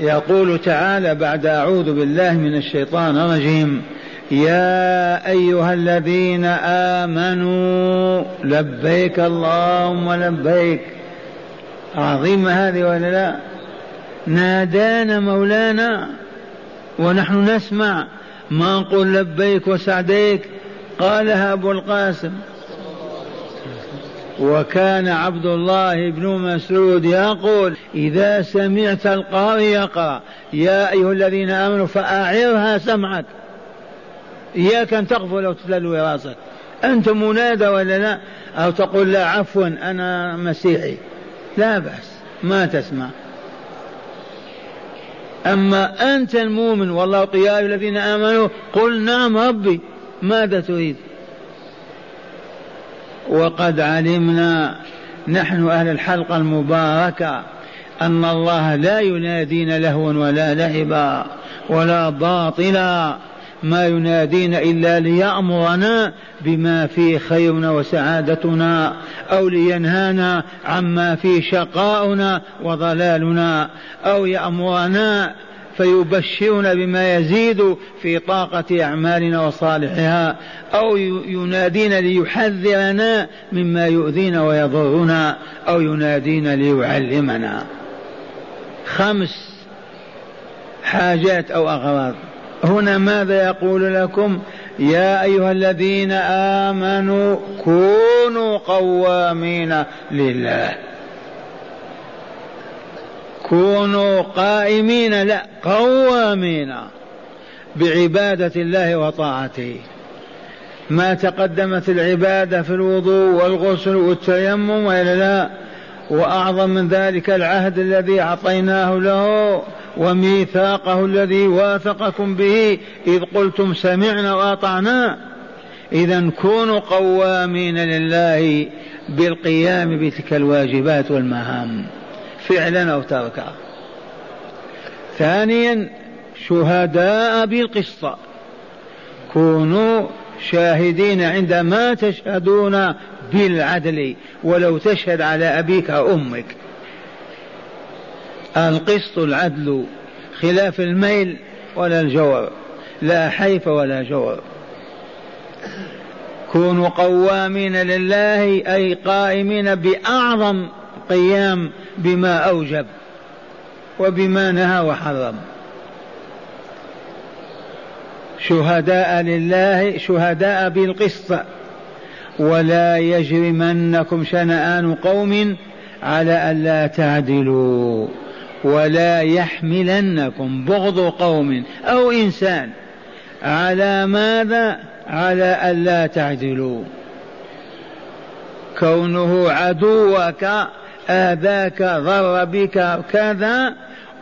يقول تعالى بعد أعوذ بالله من الشيطان الرجيم يا أيها الذين آمنوا لبيك اللهم لبيك. عظيمة هذه ولا لا؟ نادانا مولانا ونحن نسمع ما نقول لبيك وسعديك؟ قالها أبو القاسم. وكان عبد الله بن مسعود يقول إذا سمعت القارئ يقرأ يا أيها الذين آمنوا فأعرها سمعك. إياك أن تغفل أو تتلل راسك أنت منادى ولا لا؟ أو تقول لا عفوا أنا مسيحي. لا بأس ما تسمع. أما أنت المؤمن والله يا الذين آمنوا قل نعم ربي ماذا تريد؟ وقد علمنا نحن أهل الحلقة المباركة أن الله لا ينادينا لهوا ولا لعبا ولا باطلا ما ينادينا إلا ليأمرنا بما فيه خيرنا وسعادتنا أو لينهانا عما فيه شقاؤنا وضلالنا أو يأمرنا فيبشرنا بما يزيد في طاقة أعمالنا وصالحها أو ينادينا ليحذرنا مما يؤذينا ويضرنا أو ينادينا ليعلمنا. خمس حاجات أو أغراض. هنا ماذا يقول لكم؟ يا أيها الذين آمنوا كونوا قوامين لله. كونوا قائمين لا قوامين بعبادة الله وطاعته. ما تقدمت العبادة في الوضوء والغسل والتيمم وإلا لا وأعظم من ذلك العهد الذي أعطيناه له وميثاقه الذي واثقكم به إذ قلتم سمعنا وأطعنا. إذا كونوا قوامين لله بالقيام بتلك الواجبات والمهام. فعلا أو تركا ثانيا شهداء بالقسط. كونوا شاهدين عندما تشهدون بالعدل ولو تشهد على أبيك أو أمك. القسط العدل خلاف الميل ولا الجور لا حيف ولا جور كونوا قوامين لله أي قائمين بأعظم قيام بما أوجب وبما نهى وحرم. شهداء لله شهداء بالقسط. ولا يجرمنكم شنآن قوم على ألا تعدلوا. ولا يحملنكم بغض قوم أو إنسان على ماذا؟ على ألا تعدلوا. كونه عدوك آذاك ضر بك كذا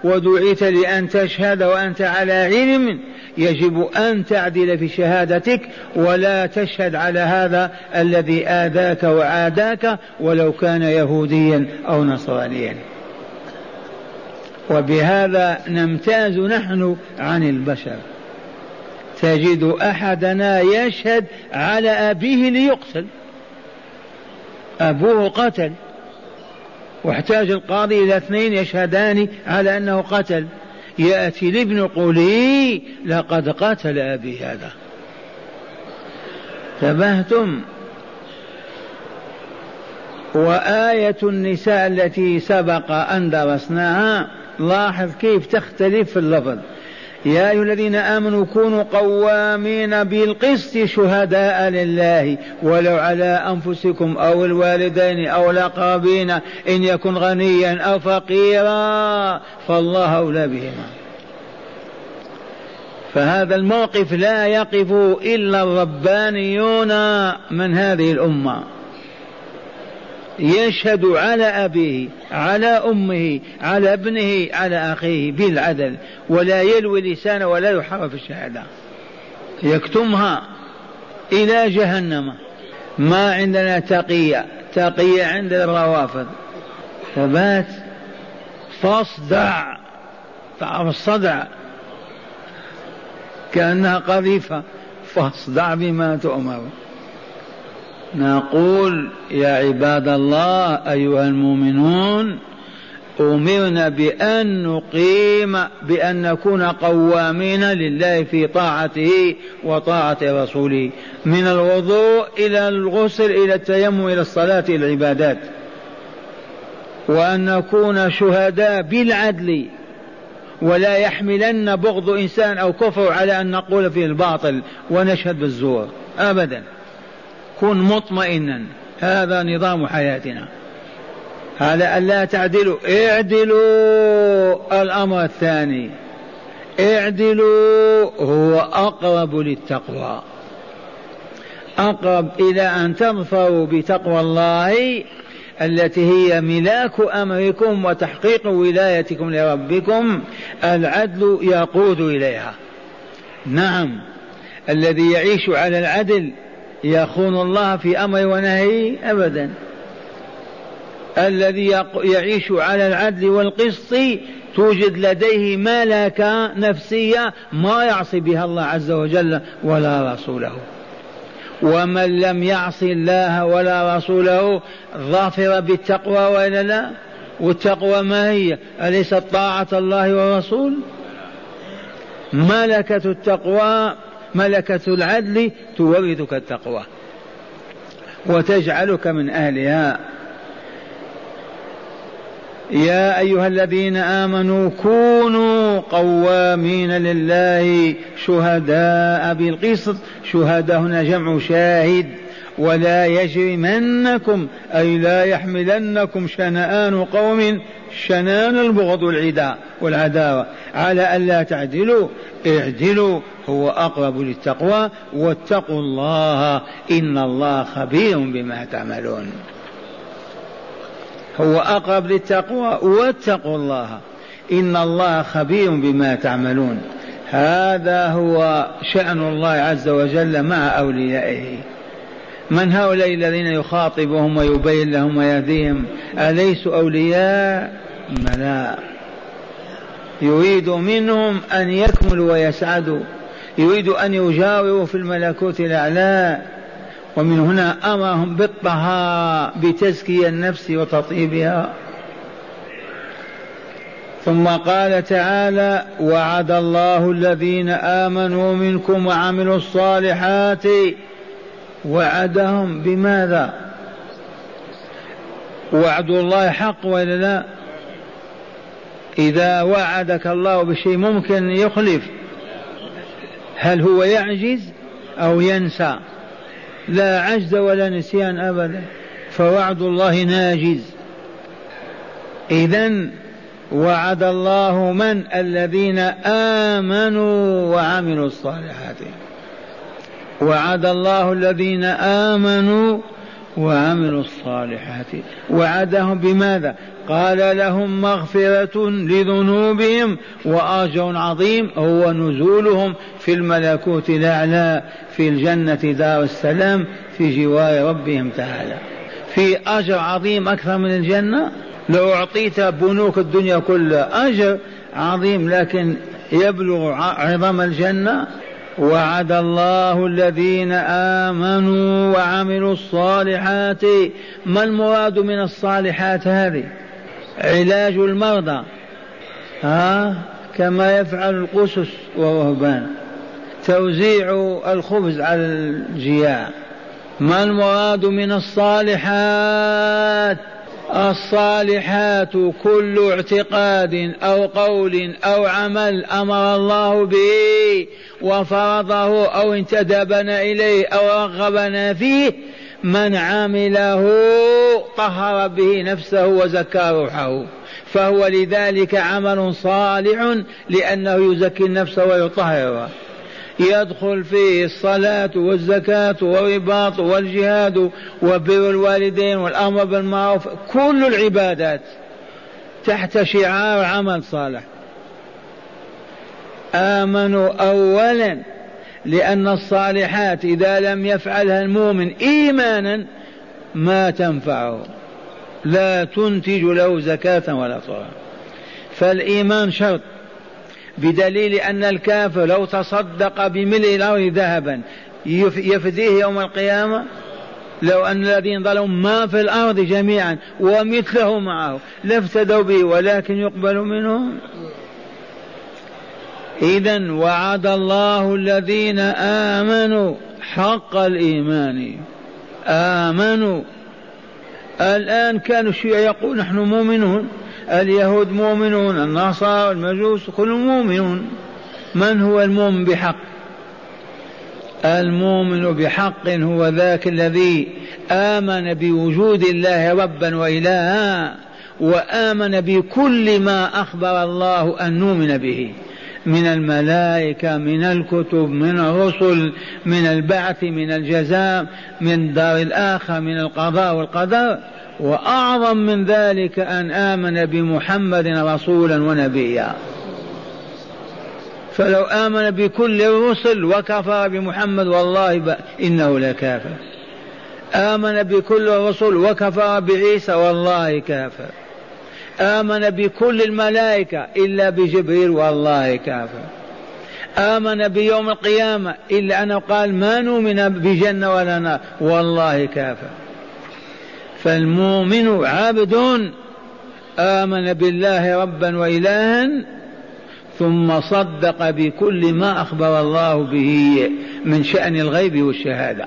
ودعيت لأن تشهد وأنت على علم. يجب أن تعدل في شهادتك ولا تشهد على هذا الذي آذاك وعاداك ولو كان يهوديا أو نصرانيا. وبهذا نمتاز نحن عن البشر. تجد أحدنا يشهد على أبيه ليقتل. أبوه قتل. وأحتاج القاضي إلى اثنين يشهدان على أنه قتل. يأتي الابن يقول لقد قتل أبي هذا. تبهتم. وآية النساء التي سبق أن درسناها لاحظ كيف تختلف في اللفظ. يا أيها الذين آمنوا كونوا قوامين بالقسط شهداء لله ولو على أنفسكم أو الوالدين أو الأقربين إن يكن غنيا أو فقيرا فالله أولى بهما. فهذا الموقف لا يقف إلا الربانيون من هذه الأمة. يشهد على أبيه على أمه على ابنه على أخيه بالعدل ولا يلوي لسانه ولا يحرف الشهادة. يكتمها إلى جهنم. ما عندنا تقية تقية عند الروافض. ثبات فاصدع تعرف الصدع كأنها قذيفة. فاصدع بما تؤمر. نقول يا عباد الله أيها المؤمنون أمرنا بأن نقيم بأن نكون قوامين لله في طاعته وطاعة رسوله من الوضوء إلى الغسل إلى التيمم إلى الصلاة إلى العبادات. وأن نكون شهداء بالعدل ولا يحملن بغض إنسان أو كفر على أن نقول فيه الباطل ونشهد بالزور. أبدا. كن مطمئنا. هذا نظام حياتنا. على ألا تعدلوا. اعدلوا الأمر الثاني. اعدلوا هو أقرب للتقوى. أقرب إلى أن تظفروا بتقوى الله التي هي ملاك أمركم وتحقيق ولايتكم لربكم. العدل يقود إليها. نعم. الذي يعيش على العدل يخون الله في أمر ونهي ابدا. الذي يعيش على العدل والقسط توجد لديه ملكة نفسية ما يعصي بها الله عز وجل ولا رسوله. ومن لم يعص الله ولا رسوله ظافر بالتقوى وإلا لا؟ والتقوى ما هي؟ أليست طاعة الله والرسول ملكة التقوى ملكة العدل تورثك التقوى وتجعلك من أهلها. يا أيها الذين آمنوا كونوا قوامين لله شهداء بالقسط. شهداء هنا جمع شاهد. ولا يجرمنكم أي لا يحملنكم شنآن قوم شنآن البغض والعداء والعداوة. على الا تعدلوا اعدلوا هو أقرب للتقوى واتقوا الله إن الله خبير بما تعملون. هو أقرب للتقوى واتقوا الله إن الله خبير بما تعملون. هذا هو شأن الله عز وجل مع أوليائه. من هؤلاء الذين يخاطبهم ويبين لهم ويهديهم؟ أليسوا أولياء لا يريد منهم أن يكملوا ويسعدوا. يريد أن يجاوروا في الملكوت الأعلى. ومن هنا أمرهم بالطهارة بتزكية النفس وتطيبها. ثم قال تعالى وعد الله الذين آمنوا منكم وعملوا الصالحات وعدهم بماذا؟ وعد الله حق ولا لا؟ إذا وعدك الله بشيء ممكن يخلف هل هو يعجز أو ينسى؟ لا عجز ولا نسيان أبدا فوعد الله ناجز. إذا وعد الله من؟ الذين آمنوا وعملوا الصالحات. وعد الله الذين آمنوا وعملوا الصالحات. وعدهم بماذا؟ قال لهم مغفرة لذنوبهم وأجر عظيم هو نزولهم في الملكوت الأعلى في الجنة دار السلام في جوار ربهم تعالى. في أجر عظيم أكثر من الجنة؟ لو أعطيت بنوك الدنيا كلها أجر عظيم لكن يبلغ عظم الجنة؟ وعد الله الذين آمنوا وعملوا الصالحات. ما المراد من الصالحات هذه؟ علاج المرضى. ها؟ كما يفعل القسس والرهبان توزيع الخبز على الجياع. ما المراد من الصالحات؟ الصالحات كل اعتقاد أو قول أو عمل أمر الله به وفرضه أو انتدبنا إليه أو رغبنا فيه من عمله طهر به نفسه وزكى روحه. فهو لذلك عمل صالح لأنه يزكي النفس ويطهرها يدخل فيه الصلاة والزكاة والرباط والجهاد وبر الوالدين والأمر بالمعروف. كل العبادات تحت شعار عمل صالح. آمنوا أولا لأن الصالحات إذا لم يفعلها المؤمن إيمانا ما تنفعه. لا تنتج له زكاة ولا طهارة فالإيمان شرط. بدليل أن الكافر لو تصدق بملء الأرض ذهبا يفديه يوم القيامة؟ لو أن الذين ظلموا ما في الأرض جميعا ومثله معه لافتدوا به ولكن يقبل منهم؟ إذا وعد الله الذين آمنوا حق الإيمان. آمنوا. الآن كانوا الشيعة يقول نحن مؤمنون. اليهود مؤمنون النصارى المجوس كلهم مؤمنون. من هو المؤمن بحق؟ المؤمن بحق هو ذاك الذي آمن بوجود الله ربا وإلها وآمن بكل ما أخبر الله أن نؤمن به. من الملائكة من الكتب من الرسل من البعث من الجزاء من دار الآخرة من القضاء والقدر. وأعظم من ذلك أن آمن بمحمد رسولا ونبيا. فلو آمن بكل الرسل وكفر بمحمد والله إنه لكافر. آمن بكل الرسل وكفر بعيسى والله كافر. آمن بكل الملائكة إلا بجبريل والله كافر. آمن بيوم القيامة إلا أنه قال ما نؤمن بجنة ولا نار والله كافر. فالمؤمن عبد آمن بالله ربا وإلها ثم صدق بكل ما أخبر الله به من شأن الغيب والشهادة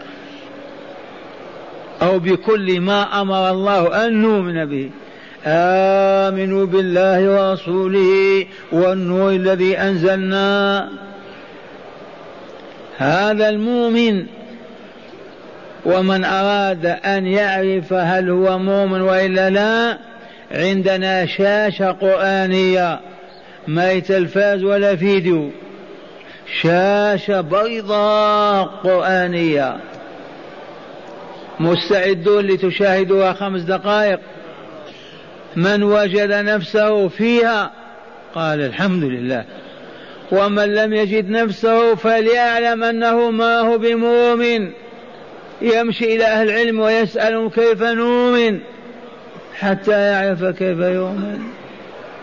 أو بكل ما أمر الله أن نؤمن به. آمنوا بالله ورسوله والنور الذي أنزلنا. هذا المؤمن ومن أراد أن يعرف هل هو مؤمن وإلا لا عندنا شاشة قرآنية ما تلفاز ولا فيديو. شاشة بيضاء قرآنية. مستعدون لتشاهدوها خمس دقائق. من وجد نفسه فيها؟ قال الحمد لله. ومن لم يجد نفسه فليعلم أنه ما هو بمؤمن. يمشي إلى أهل العلم ويسألهم كيف نؤمن حتى يعرف كيف يؤمن.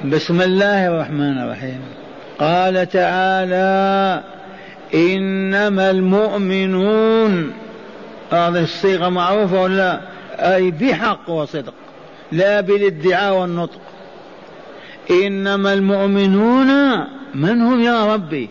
بسم الله الرحمن الرحيم. قال تعالى إنما المؤمنون. هذه الصيغة معروفة ولا أي بحق وصدق لا بالادعاء والنطق. إنما المؤمنون من هم يا ربي؟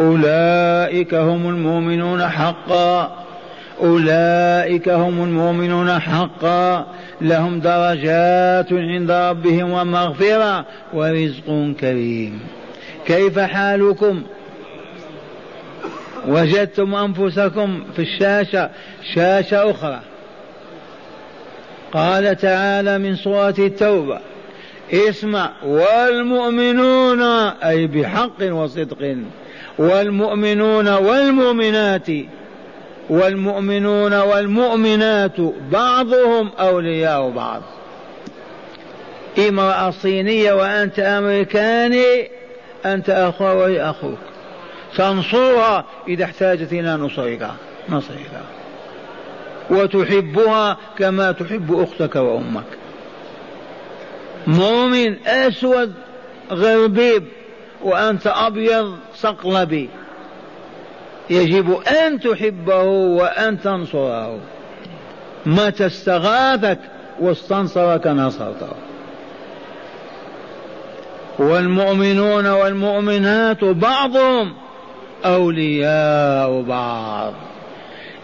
أولئك هم المؤمنون حقا. أولئك هم المؤمنون حقا. لهم درجات عند ربهم ومغفرة ورزق كريم. كيف حالكم؟ وجدتم أنفسكم في الشاشة شاشة أخرى. قال تعالى من سورة التوبة اسمع والمؤمنون أي بحق وصدق. والمؤمنون والمؤمنات والمؤمنون والمؤمنات بعضهم أولياء بعض. امرأة صينية وأنت أمريكاني أنت أخوها وهي أخوك. تنصرها إذا احتاجت إلى نصرك نصرك. وتحبها كما تحب أختك وأمك. مؤمن أسود غربيب. وأنت أبيض صقلبي يجب أن تحبه وأن تنصره. متى استغاثك واستنصرك نصرته. والمؤمنون والمؤمنات بعضهم أولياء بعض.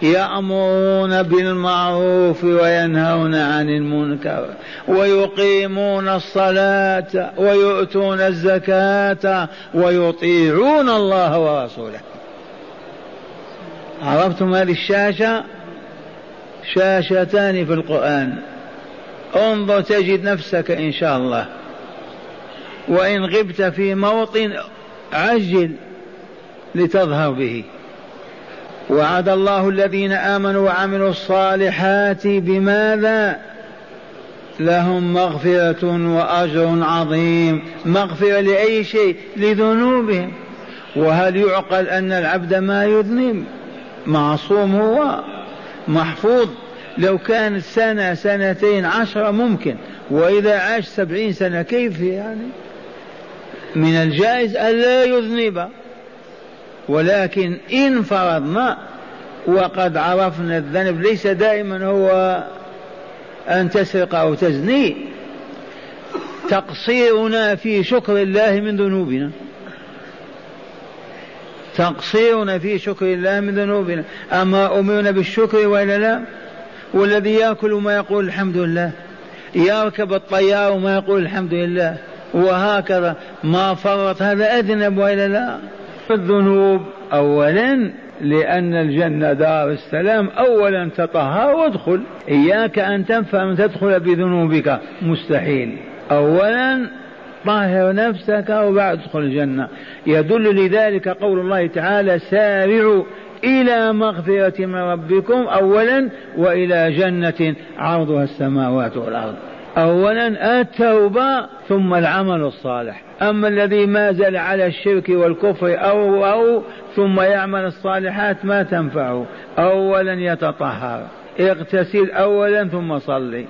يأمرون بالمعروف وينهون عن المنكر ويقيمون الصلاة ويؤتون الزكاة ويطيعون الله ورسوله. عرفتم هذه الشاشة؟ شاشتان في القرآن. انظر تجد نفسك إن شاء الله. وإن غبت في موطن عجل لتظهر به. وعد الله الذين آمنوا وعملوا الصالحات بماذا؟ لهم مغفرة وأجر عظيم. مغفرة لأي شيء؟ لذنوبهم. وهل يعقل أن العبد ما يذنب؟ معصوم هو. محفوظ. لو كانت سنة سنتين عشرة ممكن. وإذا عاش سبعين سنة كيف يعني؟ من الجائز ألا يذنب. ولكن إن فرضنا وقد عرفنا الذنب ليس دائما هو أن تسرق أو تزني تقصيرنا في شكر الله من ذنوبنا. تقصيرنا في شكر الله من ذنوبنا. أما أمرنا بالشكر وإلا لا؟ والذي يأكل ما يقول الحمد لله يركب الطيار وما يقول الحمد لله وهكذا. ما فرط هذا أذنب وإلا لا؟ الذنوب أولا لأن الجنة دار السلام. أولا تطهر وادخل. إياك أن تنفهم تدخل بذنوبك. مستحيل. أولا طهر نفسك وبعد ادخل الجنة. يدل لذلك قول الله تعالى سارعوا إلى مغفرة من ربكم أولا وإلى جنة عرضها السماوات والأرض. أولا التوبة ثم العمل الصالح. أما الذي ما زال على الشرك والكفر أو أو ثم يعمل الصالحات ما تنفعه. أولا يتطهر. اغتسل أولا ثم صلي.